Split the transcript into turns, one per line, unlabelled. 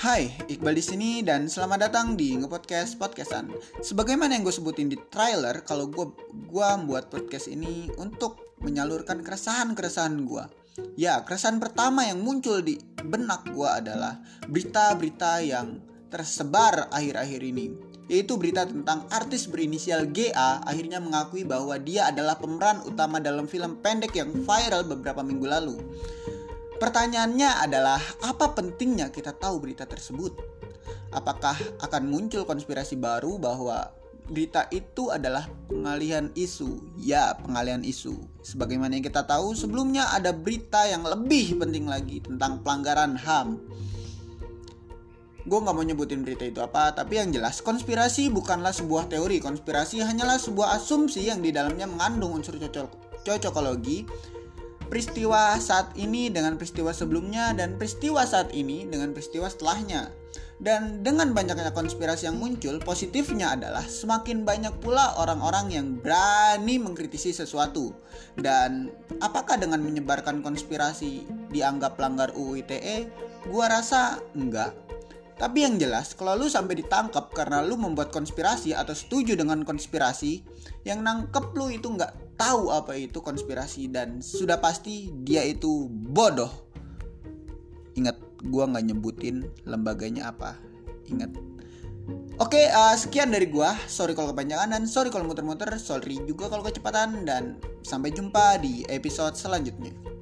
Hai, Iqbal di sini dan selamat datang di Ngepodcast Podcastan. Sebagaimana yang gue sebutin di trailer, kalau gue gua membuat podcast ini untuk menyalurkan keresahan-keresahan gue. Ya, keresahan pertama yang muncul di benak gue adalah berita-berita yang tersebar akhir-akhir ini yaitu berita tentang artis berinisial GA akhirnya mengakui bahwa dia adalah pemeran utama dalam film pendek yang viral beberapa minggu lalu. Pertanyaannya adalah apa pentingnya kita tahu berita tersebut? Apakah akan muncul konspirasi baru bahwa berita itu adalah pengalihan isu? Ya, pengalihan isu. Sebagaimana yang kita tahu, sebelumnya ada berita yang lebih penting lagi tentang pelanggaran HAM. Gue nggak mau nyebutin berita itu apa, tapi yang jelas konspirasi bukanlah sebuah teori. Konspirasi hanyalah sebuah asumsi yang di dalamnya mengandung unsur cocok cocokologi peristiwa saat ini dengan peristiwa sebelumnya dan peristiwa saat ini dengan peristiwa setelahnya. Dan dengan banyaknya konspirasi yang muncul, positifnya adalah semakin banyak pula orang-orang yang berani mengkritisi sesuatu. Dan apakah dengan menyebarkan konspirasi dianggap pelanggar UU ITE? Gua rasa enggak. Tapi yang jelas, kalau lu sampai ditangkap karena lu membuat konspirasi atau setuju dengan konspirasi, yang nangkep lu itu nggak tahu apa itu konspirasi dan sudah pasti dia itu bodoh. Ingat, gua nggak nyebutin lembaganya apa. Ingat. Oke, uh, sekian dari gua. Sorry kalau kepanjangan dan sorry kalau muter-muter. Sorry juga kalau kecepatan dan sampai jumpa di episode selanjutnya.